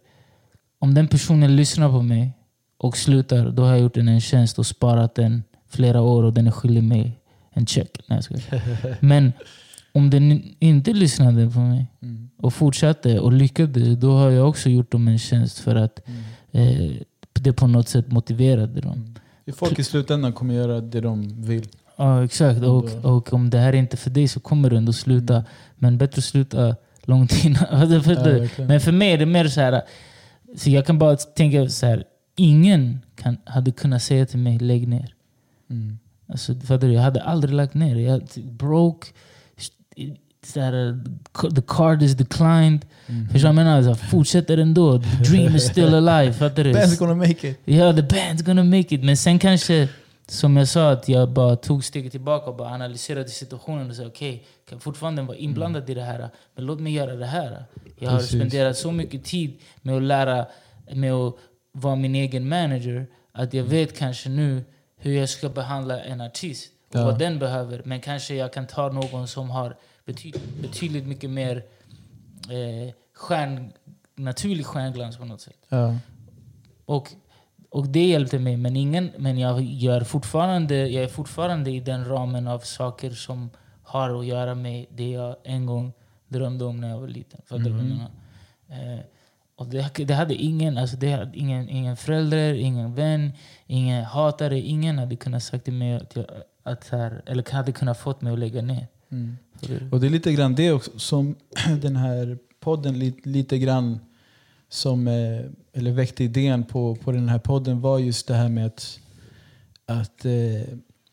om den personen lyssnar på mig och slutar, då har jag gjort den en tjänst och sparat den flera år och den är skyldig mig en check. Nej, jag. Men om den inte lyssnade på mig Mm. och fortsatte och lyckades, då har jag också gjort dem en tjänst för att Mm. eh, det på något sätt motiverade dem. Mm. Det Folk i slutändan kommer göra det de vill. Ja, exakt. Och, och om det här är inte för dig så kommer du ändå sluta. Mm. Men bättre att sluta långt innan. Alltså, Ja, men för mig är det mer så här. Så jag kan bara tänka så här. Ingen kan, hade kunnat säga till mig lägg ner. Mm. Alltså, fattar du? Jag hade aldrig lagt ner. Jag broke. Så här, the card is declined. Mm. Förstår du vad jag menar? Så fortsätter ändå. The dream is still alive. Fattar du? Band's gonna make it. Ja, the band's gonna make it. Men sen kanske, som jag sa, att jag bara tog steget tillbaka och bara analyserade situationen och sa okej, okay, kan fortfarande vara inblandad i det här, men låt mig göra det här. Jag har Precis. spenderat så mycket tid med att lära med att vara min egen manager, att jag vet kanske nu hur jag ska behandla en artist och Ja. vad den behöver. Men kanske jag kan ta någon som har betyd, betydligt mycket mer eh, stjärn, naturlig stjärnglans på något sätt. Ja. Och, och det hjälpte mig. Men, ingen, men jag, gör fortfarande, jag är fortfarande i den ramen av saker som har att göra med det jag en gång drömde om när jag var liten. Mhm. menar? Eh, och det, det hade ingen, alltså det hade ingen, ingen förälder, ingen vän, ingen hatare. Ingen hade kunnat sagt till mig att jag, att här, eller hade kunnat fått mig att lägga ner. Mm. Och det är lite grann det också som den här podden lite, lite grann som, eh, eller väckte idén på, på den här podden var just det här med att, att eh,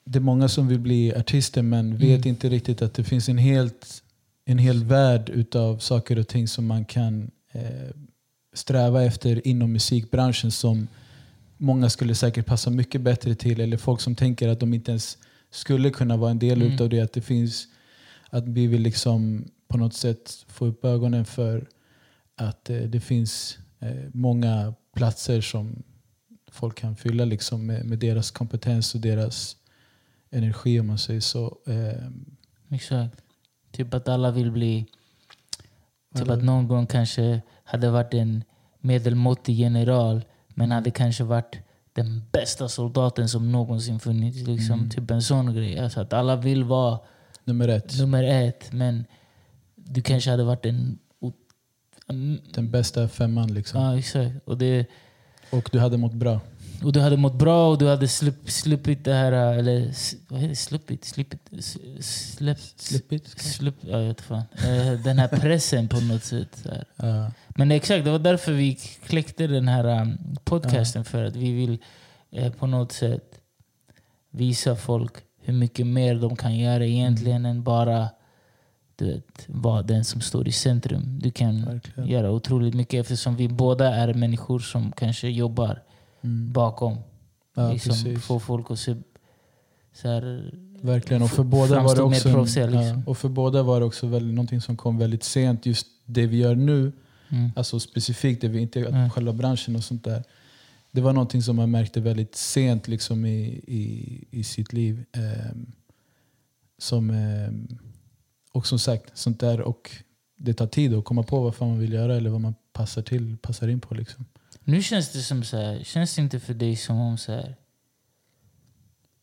det är många som vill bli artister men vet inte riktigt att det finns en helt en hel värld utav saker och ting som man kan eh, sträva efter inom musikbranschen som många skulle säkert passa mycket bättre till. Eller folk som tänker att de inte ens skulle kunna vara en del Mm. utav det. Att det finns att vi vill liksom på något sätt få upp ögonen för att eh, det finns eh, många platser som folk kan fylla liksom med, med deras kompetens och deras energi om man säger så. Eh, Exakt. Typ att alla vill bli... Typ Alla- att någon gång kanske hade varit en medelmåttig general men hade kanske varit den bästa soldaten som någonsin funnits. Liksom. Mm. Typ en sån grej. Alltså att alla vill vara nummer ett. nummer ett men du kanske hade varit en... Mm, Den bästa femman liksom. Ja, exakt. Och, det, Och du hade mått bra. Och du hade mått bra och du hade slupp, sluppit det här... Eller s- vad heter det? Sluppit? Sluppit? s- Släppt? Slippit. Slupp, ja, jag vet fan. Eh, Den här pressen på något sätt. Ja. Men exakt, det var därför vi kläckte den här um, podcasten. För att vi vill eh, på något sätt visa folk hur mycket mer de kan göra egentligen än bara du vet, vara den som står i centrum. Du kan Verkligen. göra otroligt mycket eftersom vi båda är människor som kanske jobbar Mm. bakom. Ja, liksom, precis. få folk att se så här, Verkligen. Och för båda var det också, en- liksom. ja, och för båda var det också väldigt, någonting som kom väldigt sent. Just det vi gör nu, mm. alltså specifikt det vi inte Mm. själva branschen och sånt där. Det var någonting som man märkte väldigt sent liksom i, i, i sitt liv. Ehm, som, ehm, och som sagt, sånt där och det tar tid att komma på vad fan man vill göra eller vad man passar till, passar in på. Liksom. Nu känns det som så här, känns det inte för dig som om så här,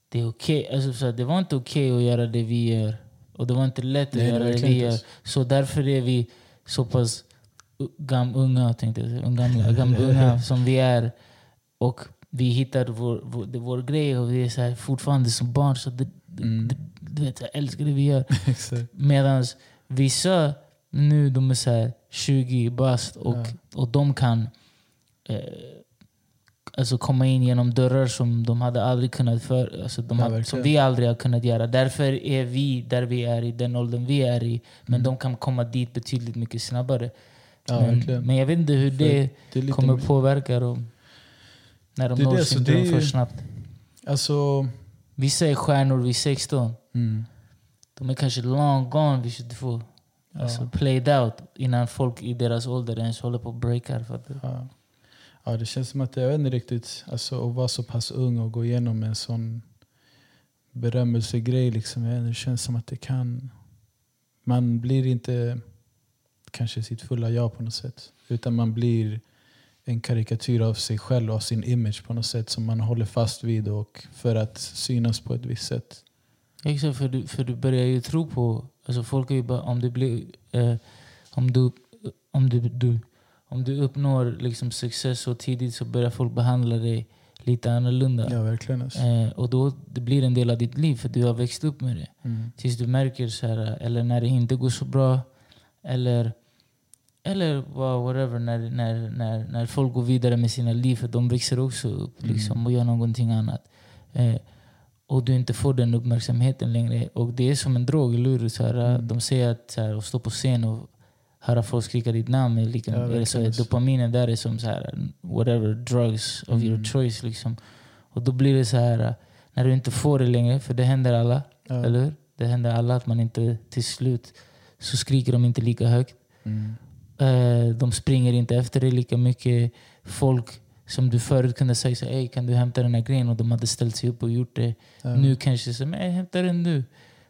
det är okej, alltså så här, det var inte okej att göra det vi gör. Och det var inte lätt att Nej, göra det vi gör. Så därför är vi så pass gam, unga, tänkte jag. Gamla, gamla, unga som vi är. Och vi hittar vår, vår, vår grej och vi är så här, fortfarande som barn. Så det, Mm. det, du vet, jag älskar det vi gör. Medan vissa nu de är så här 20 bast och, Ja. och de kan eh, alltså komma in genom dörrar som de hade aldrig kunnat för, alltså de hade, som vi aldrig har kunnat göra. Därför är vi där vi är i den åldern vi är i. Men Mm. de kan komma dit betydligt mycket snabbare. Ja, men, men jag vet inte hur det det kommer påverka dem. När de Det når det, sin dröm för snabbt. Alltså, Vissa är stjärnor vid 16. mm, De är kanske long gone vid 22. ja. Alltså played out innan folk i deras ålder ens håller på och breakar. Fattar du? Ja ja, det känns som att jag vet inte riktigt, alltså, att vara så pass ung och gå igenom en sån berömmelsegrej. Liksom. Det känns som att det kan... Man blir inte kanske sitt fulla jag på något sätt. Utan man blir en karikatyr av sig själv och sin image på något sätt som man håller fast vid och för att synas på ett visst sätt. Exakt, för du, för du börjar ju tro på... Alltså folk är ju bara, om, det blir, eh, om, du, om, du, du, om du uppnår liksom success så tidigt så börjar folk behandla dig lite annorlunda. Ja, verkligen. Alltså. Eh, och då det blir en del av ditt liv för du har växt upp med det. Mm. Tills du märker, så här, eller när det inte går så bra. Eller, eller whatever, när, när, när, när folk går vidare med sina liv. För de växer också upp Mm. liksom, och gör någonting annat. Eh, och du inte får den uppmärksamheten längre. Och det är som en drog, eller hur? Så här, Mm. De säger att så här, att stå på scen och höra folk skrika ditt namn är lika, Ja, är så, dopaminen där är som så här, whatever drugs of your Mm. choice. Liksom. Och då blir det så här, när du inte får det längre, för det händer alla. Ja. Eller hur? Det händer alla att man inte till slut så skriker de inte lika högt. Mm. Eh, de springer inte efter dig lika mycket. Folk som du förut kunde säga så, hey, kan du hämta den här grejen? Och de hade ställt sig upp och gjort det. Ja. Nu kanske så, men hämta den du.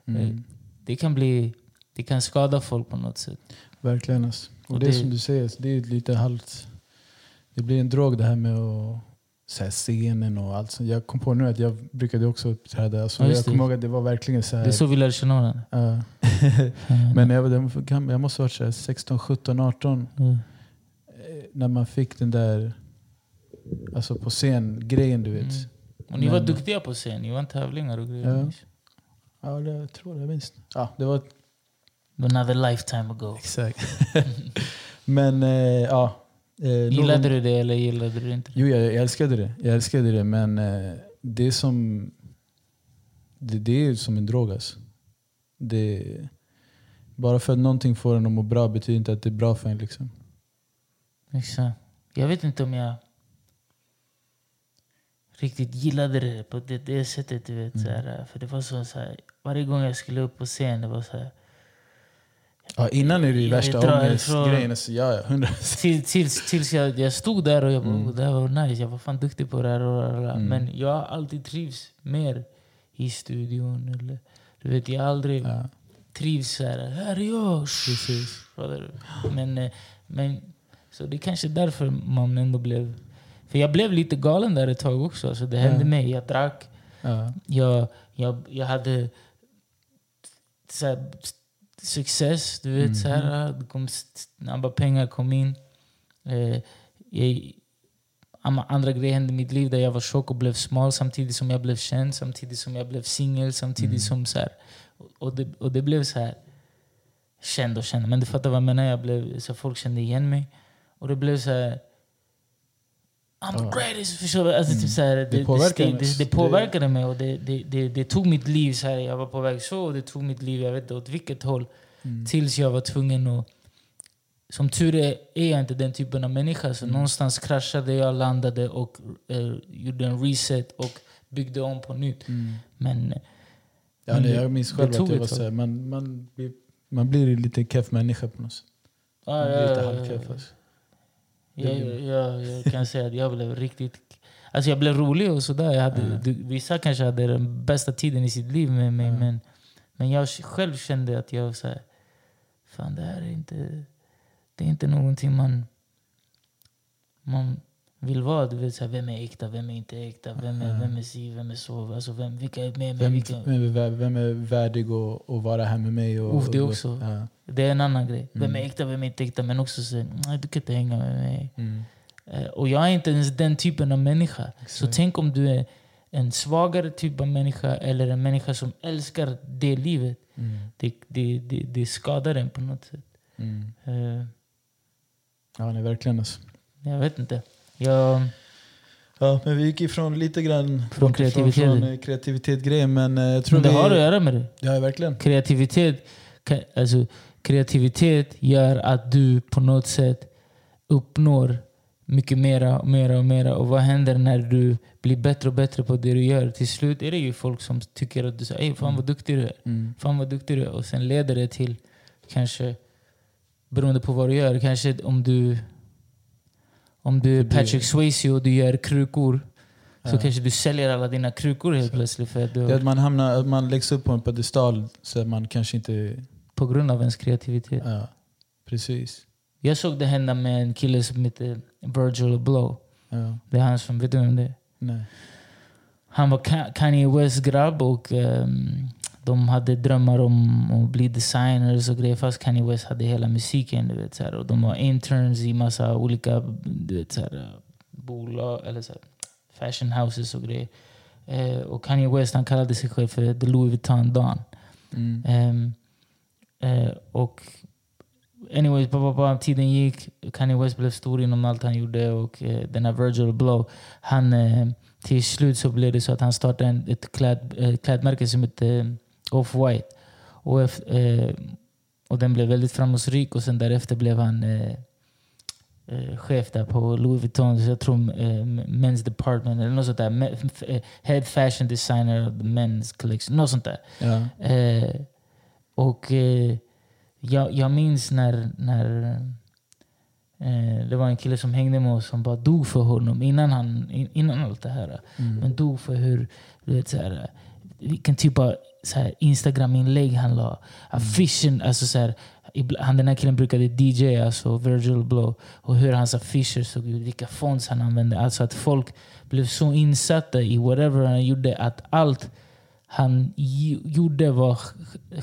Mm. Det kan bli det kan skada folk på något sätt. Verkligen. Alltså. Och, Och det är det- som du säger, det är lite halvt... Det blir en drog det här med att, så här, scenen och allt sånt. Jag kom på nu att jag brukade också uppträda. Alltså, Ja, jag kommer ihåg att det var verkligen så här... Det är så vi lär känna varandra. Ja. Mm. Men jag, var, jag var jag måste ha varit så här 16, 17, 18. Mm. eh, När man fick den där alltså på scen-grejen du vet. Mm. Och ni var Men- duktiga på scen. Ni vann tävlingar och grejer. Ja. Ja, det, jag tror det minst. Ja, det var Another lifetime ago. exakt. Men eh, ja. Eh, Gillade någon- du det eller gillade du inte det? Jo, jag, jag älskade det. Jag älskade det, men eh, det är som... Det, det är som en drog alltså. Det, bara för att någonting får en att må bra betyder inte att det är bra för en. Liksom. Exakt. Jag vet inte om jag riktigt gillade det på det, det sättet. Du vet, så här, för det var så, så här, varje gång jag skulle upp på scen, det var så här, Ja, innan är det ju värsta ångestgrejen. Alltså, ja, ja, hundra till, tills, tills jag, jag stod där och jag bara, Mm. det här var nice, jag var fan duktig på det här. Och, och, och. Mm. Men jag har alltid trivs mer i studion. Eller, du vet, jag har aldrig ja, trivs här, här är jag. precis. Men, eh, men, så det är kanske därför man ändå blev... För jag blev lite galen där ett tag också. Alltså det hände Ja. mig. Jag drack. Ja, Jag, jag, jag hade så här, success. Du vet, så här, det kom snabba pengar kom in. Eh, jag, andra grejer hände i mitt liv där jag var tjock och blev smal samtidigt som jag blev känd. Samtidigt som jag blev singel. Samtidigt som så här, och, och, det, och det blev så här känd och känd. Men du fattar vad jag menar? Jag blev, så folk kände igen mig. Och det blev så här... I'm Ja. the greatest! Förstår? Alltså, typ så här, det, det, påverkar det, det, det påverkade mig och det, det, det, det tog mitt liv. Så här, jag var på väg så och det tog mitt liv, jag vet inte åt vilket håll. Mm. Tills jag var tvungen att... Som tur är, är jag inte den typen av människa. Så Mm. någonstans kraschade jag, landade och eh, gjorde en reset och byggde om på nytt. Mm. Men Ja, Men det- jag minns det själv tog att jag var så här, man, man, blir, man blir lite keff människa på något sätt. ja, blir ja, lite ja, halvkeff. ja. Jag, jag, jag kan säga att jag blev riktigt... Alltså jag blev rolig och sådär. Jag hade, Ja. du, vissa kanske hade den bästa tiden i sitt liv med mig. Ja. Men, men jag själv kände att jag så här, Fan det här är inte... Det är inte någonting man... Man vill vara. Du vet så här, vem är äkta, vem är inte äkta? Vem är, vem är si, vem är så? Alltså vem, vilka är med mig? Vilka, vem, är, vem är värdig att, att vara här med mig? Och, Uff, det och- också. Ja. det är en annan grej. Vem är Mm. äkta, vem är inte äkta? Men också så, nej du kan inte hänga med mig. Mm. Eh, Och jag är inte ens den typen av människa. Så Exakt. tänk om du är en svagare typ av människa eller en människa som älskar det livet. Mm. Det, det, det, det skadar en på något sätt. Mm. Eh, Ja, nej, verkligen. Alltså. Jag vet inte. Jag, Ja, men vi gick ifrån lite grann Från kreativitet. Från, eh, kreativitet-grejen, men eh, jag tror men det vi... har att göra med det. Ja, verkligen. Kreativitet, alltså, kreativitet gör att du på något sätt uppnår mycket mera och mera och mera. Och vad händer när du blir bättre och bättre på det du gör? Till slut är det ju folk som tycker att du säger fan vad duktig du är. Mm. Fan vad duktig du är. Och sen leder det till, kanske beroende på vad du gör, kanske om du om du är Patrick Swayze och du gör krukor så Ja. kanske du säljer alla dina krukor helt plötsligt för att du, Det att man, hamnar, att man läggs upp på en pedestal så att man kanske inte... på grund av ens kreativitet. Ja, precis. Jag såg det hända med en kille som heter Virgil Abloh. Ja. Det är han som, vet du vem det är? Nej. Han var Ka- Kanye West grabb och ehm, de hade drömmar om att bli designers och grejer. Fast Kanye West hade hela musiken. Du vet, så här, och de var interns i massa olika du vet, så här, eh, bolag, eller så här, fashion houses och grejer. Eh, och Kanye West han kallade sig själv för The Louis Vuitton Don. Mm. Ehm, eh, och anyways, bara, bara tiden gick. Kanye West blev stor inom allt han gjorde. Och eh, den här Virgil Abloh, han, eh, till slut så blev det så att han startade en, ett kläd, eh, klädmärke som heter eh, Off-White. Och, eh, och den blev väldigt framgångsrik och sen därefter blev han eh, eh, chef där på Louis Vuitton, så jag tror eh, Men's Department eller något sånt där. Eh, Head Fashion Designer of the Men's Collection. Något sånt där. Ja. Eh, och eh, jag, jag minns när, när eh, det var en kille som hängde med oss som bara dog för honom innan, han, in, innan allt det här. Mm. Men dog för hur, du vet, så här, vilken typ av Instagram-inlägg han la. Affischen, alltså så här, ibla- han, den här killen brukade DJ, alltså Virgil Blow. Och hur hans affischer såg ut, vilka fonts han använde. Alltså att folk blev så insatta i whatever han gjorde att allt han gjorde var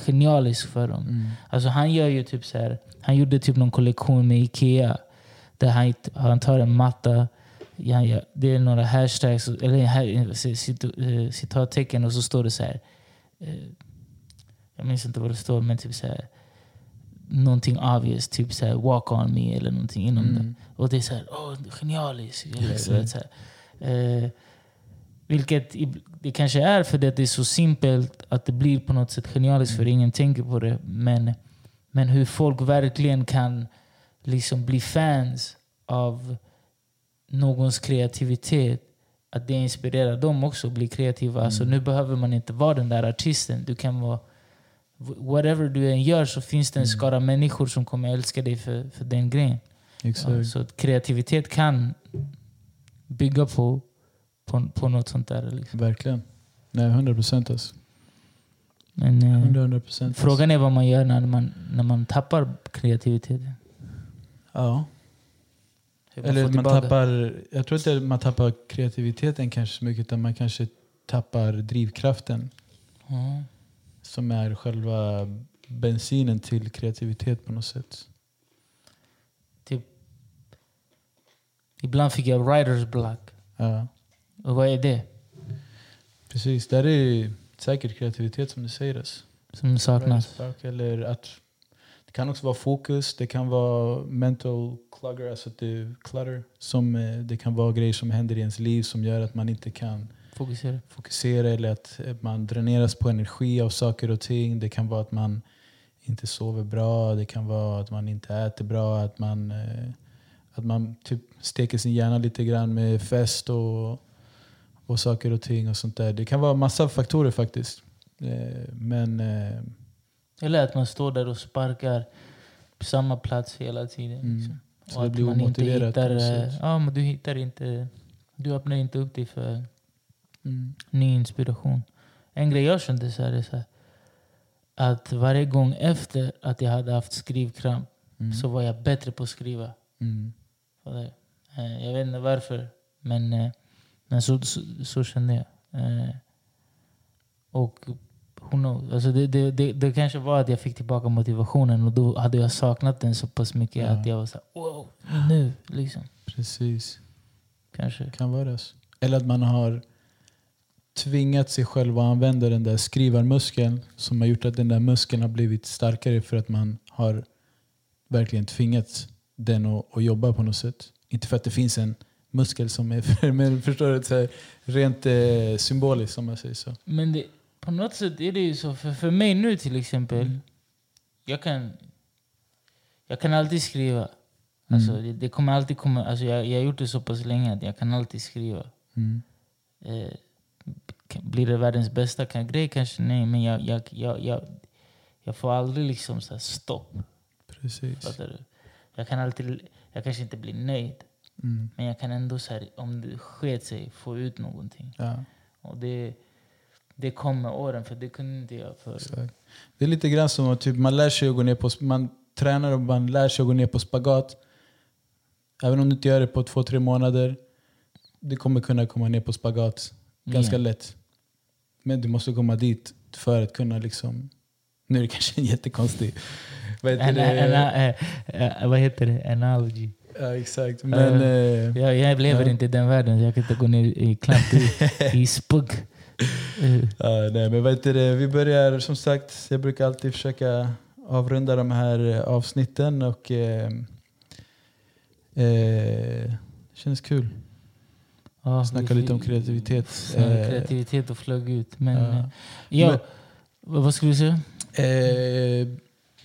genialiskt för dem. Mm. Alltså han gör ju typ så här, han gjorde typ någon kollektion med Ikea. Där han, han tar en matta, ja, ja, det är några hashtags, eller här- cit- eh, citattecken och så står det så här. Eh, Jag minns inte vad det står, men typ så här. Någonting obvious, typ så här walk on me eller någonting inom det. Mm. Och det är så här, åh, genialiskt. Eller, vet, så. Eh, vilket det kanske är för att det är så simpelt att det blir på något sätt genialiskt för ingen tänker på det. Men, men hur folk verkligen kan liksom bli fans av någons kreativitet. Att det inspirerar dem också att bli kreativa. Alltså, nu behöver man inte vara den där artisten. Du kan vara whatever du än gör så finns det en skara människor som kommer älska dig för, för den grejen. Exakt. Ja, så kreativitet kan bygga på, på, på något sånt där. Liksom. Verkligen. Nej, 100 procent alltså. Men, eh, 100 procent. frågan är vad man gör när man, när man tappar kreativiteten. Ja. Eller man tappar, jag tror inte man tappar kreativiteten kanske så mycket, utan man kanske tappar drivkraften. Ja. Som är själva bensinen till kreativitet på något sätt. Typ, ibland fick jag writers block. Ja, Och vad är det? precis. Där är säkert kreativitet som du säger. Alltså. Som saknas? Eller att det kan också vara fokus, det kan vara mental clutter, alltså att det clutter. Som, eh, det kan vara grejer som händer i ens liv som gör att man inte kan Fokusera. fokusera eller att man dräneras på energi av saker och ting. Det kan vara att man inte sover bra, det kan vara att man inte äter bra, att man, eh, att man typ steker sin hjärna lite grann med fest och, och saker och ting och sånt där. Det kan vara massa faktorer faktiskt. Eh, Men Eller att man står där och sparkar på samma plats hela tiden. Mm. Liksom. Så Och det att blir omotiverat hittar... eh. Ja, men du hittar inte... Du öppnar inte upp dig för mm, ny inspiration. En grej jag kände så här är så här, att varje gång efter att jag hade haft skrivkramp mm, så var jag bättre på att skriva. mm, eh, Jag vet inte varför, men, eh, men så, så, så kände jag. Och who knows? Alltså det, det, det, det kanske var att jag fick tillbaka motivationen och då hade jag saknat den så pass mycket Ja. att jag var så här, wow, nu liksom. precis. Kanske. kan vara så. Eller att man har tvingat sig själv att använda den där skrivarmuskeln som har gjort att den där muskeln har blivit starkare för att man har verkligen tvingat den att, att jobba på något sätt. Inte för att det finns en muskel som är för, men förstår du? Så här, rent eh, symboliskt om man säger så. Men det, på något sätt är det ju så. För, för mig nu till exempel. Mm. Jag, kan, jag kan alltid skriva. Alltså, det, det kommer alltid komma, alltså jag, jag har gjort det så pass länge att jag kan alltid skriva. Mm. Eh, blir det världens bästa kan, grej? Kanske nej. Men jag, jag, jag, jag, jag får aldrig liksom så stopp. Precis. Fattar du? Jag kan alltid, jag kanske inte blir nöjd. Mm. Men jag kan ändå, så här, om det sket sig, få ut någonting. Ja, Och det, det kom med åren, för det kunde inte jag förut. Det är lite grann som att typ, man lär sig att gå ner på... Man tränar och man lär sig att gå ner på spagat. Även om du inte gör det på två, tre månader. Du kommer kunna komma ner på spagat ganska Ja. lätt. Men du måste komma dit för att kunna liksom... Nu är det kanske en jättekonstig... Vad heter det? en, eh, eh, vad heter det? Analogy. Ja, exakt. Men... Eh, eh, Jag, jag lever Ja. inte i den världen. Jag kan inte gå ner i klamp i, i spugg. Ja, nej, men heter det? Vi börjar som sagt, jag brukar alltid försöka avrunda de här eh, avsnitten och eh, eh, det känns kul. ja, Snacka vi- lite om kreativitet. Eh, kreativitet och flög ut. Men, ja. eh, ja, Men- vad skulle du säga? Eh,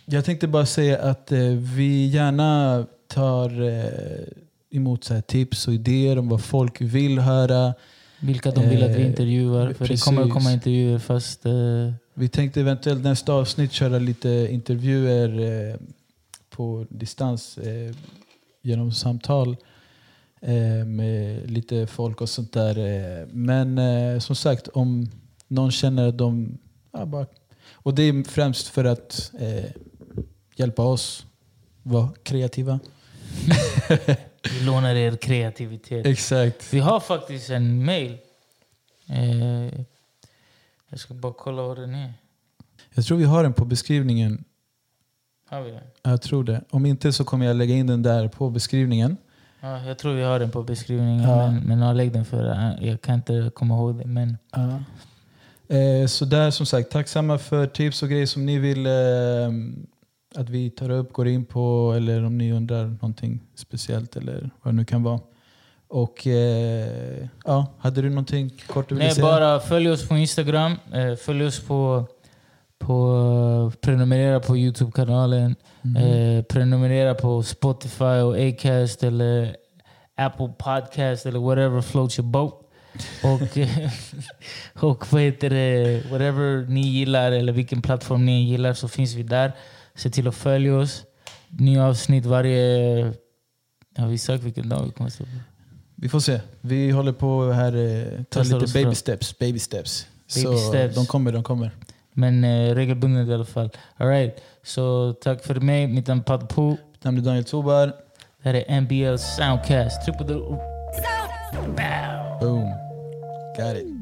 jag tänkte bara säga att eh, vi gärna tar eh, emot så tips och idéer om vad folk vill höra. Vilka de vill att vi Eh, intervjuar. För det kommer att komma precis. intervjuer fast... eh, Vi tänkte eventuellt nästa avsnitt köra lite intervjuer eh, på distans genom samtal med lite folk och sånt där. Men som sagt, om någon känner att de... Ja, bara, och det är främst för att eh, hjälpa oss vara kreativa. vi lånar er kreativitet. Exakt. Vi har faktiskt en mail. Eh, jag ska bara kolla vad den är. Jag tror vi har den på beskrivningen. Har vi den? Jag tror det. Om inte så kommer jag lägga in den där på beskrivningen. Ja, jag tror vi har den på beskrivningen. Ja. Men, men ja, lägg den för eh, Jag kan inte komma ihåg det. Men Ja. Eh, så där som sagt, tacksamma för tips och grejer som ni vill eh, att vi tar upp, går in på eller om ni undrar någonting speciellt eller vad det nu kan vara. Och eh, ja, hade du någonting kort du ville Nej, säga? bara följ oss på Instagram. Eh, följ oss på, på prenumerera på Youtube-kanalen. Mhm. Eh, prenumerera på Spotify och Acast eller Apple Podcast eller whatever floats your boat. Och, och vad heter det? Whatever ni gillar eller vilken plattform ni gillar så finns vi där. Se till att följa oss. Nya avsnitt varje... Har vi sagt vilken dag vi kommer att släppa? Vi får se. Vi håller på här, eh, tar Testar lite baby steps. Baby steps. Baby så steps. de kommer, de kommer. Men eh, regelbundet i alla fall. All right. Så tack för mig. Mitt namn är Pat Po. Mitt namn är Daniel Tobar. Det här är NBL Soundcast. Triple. Boom. Got it.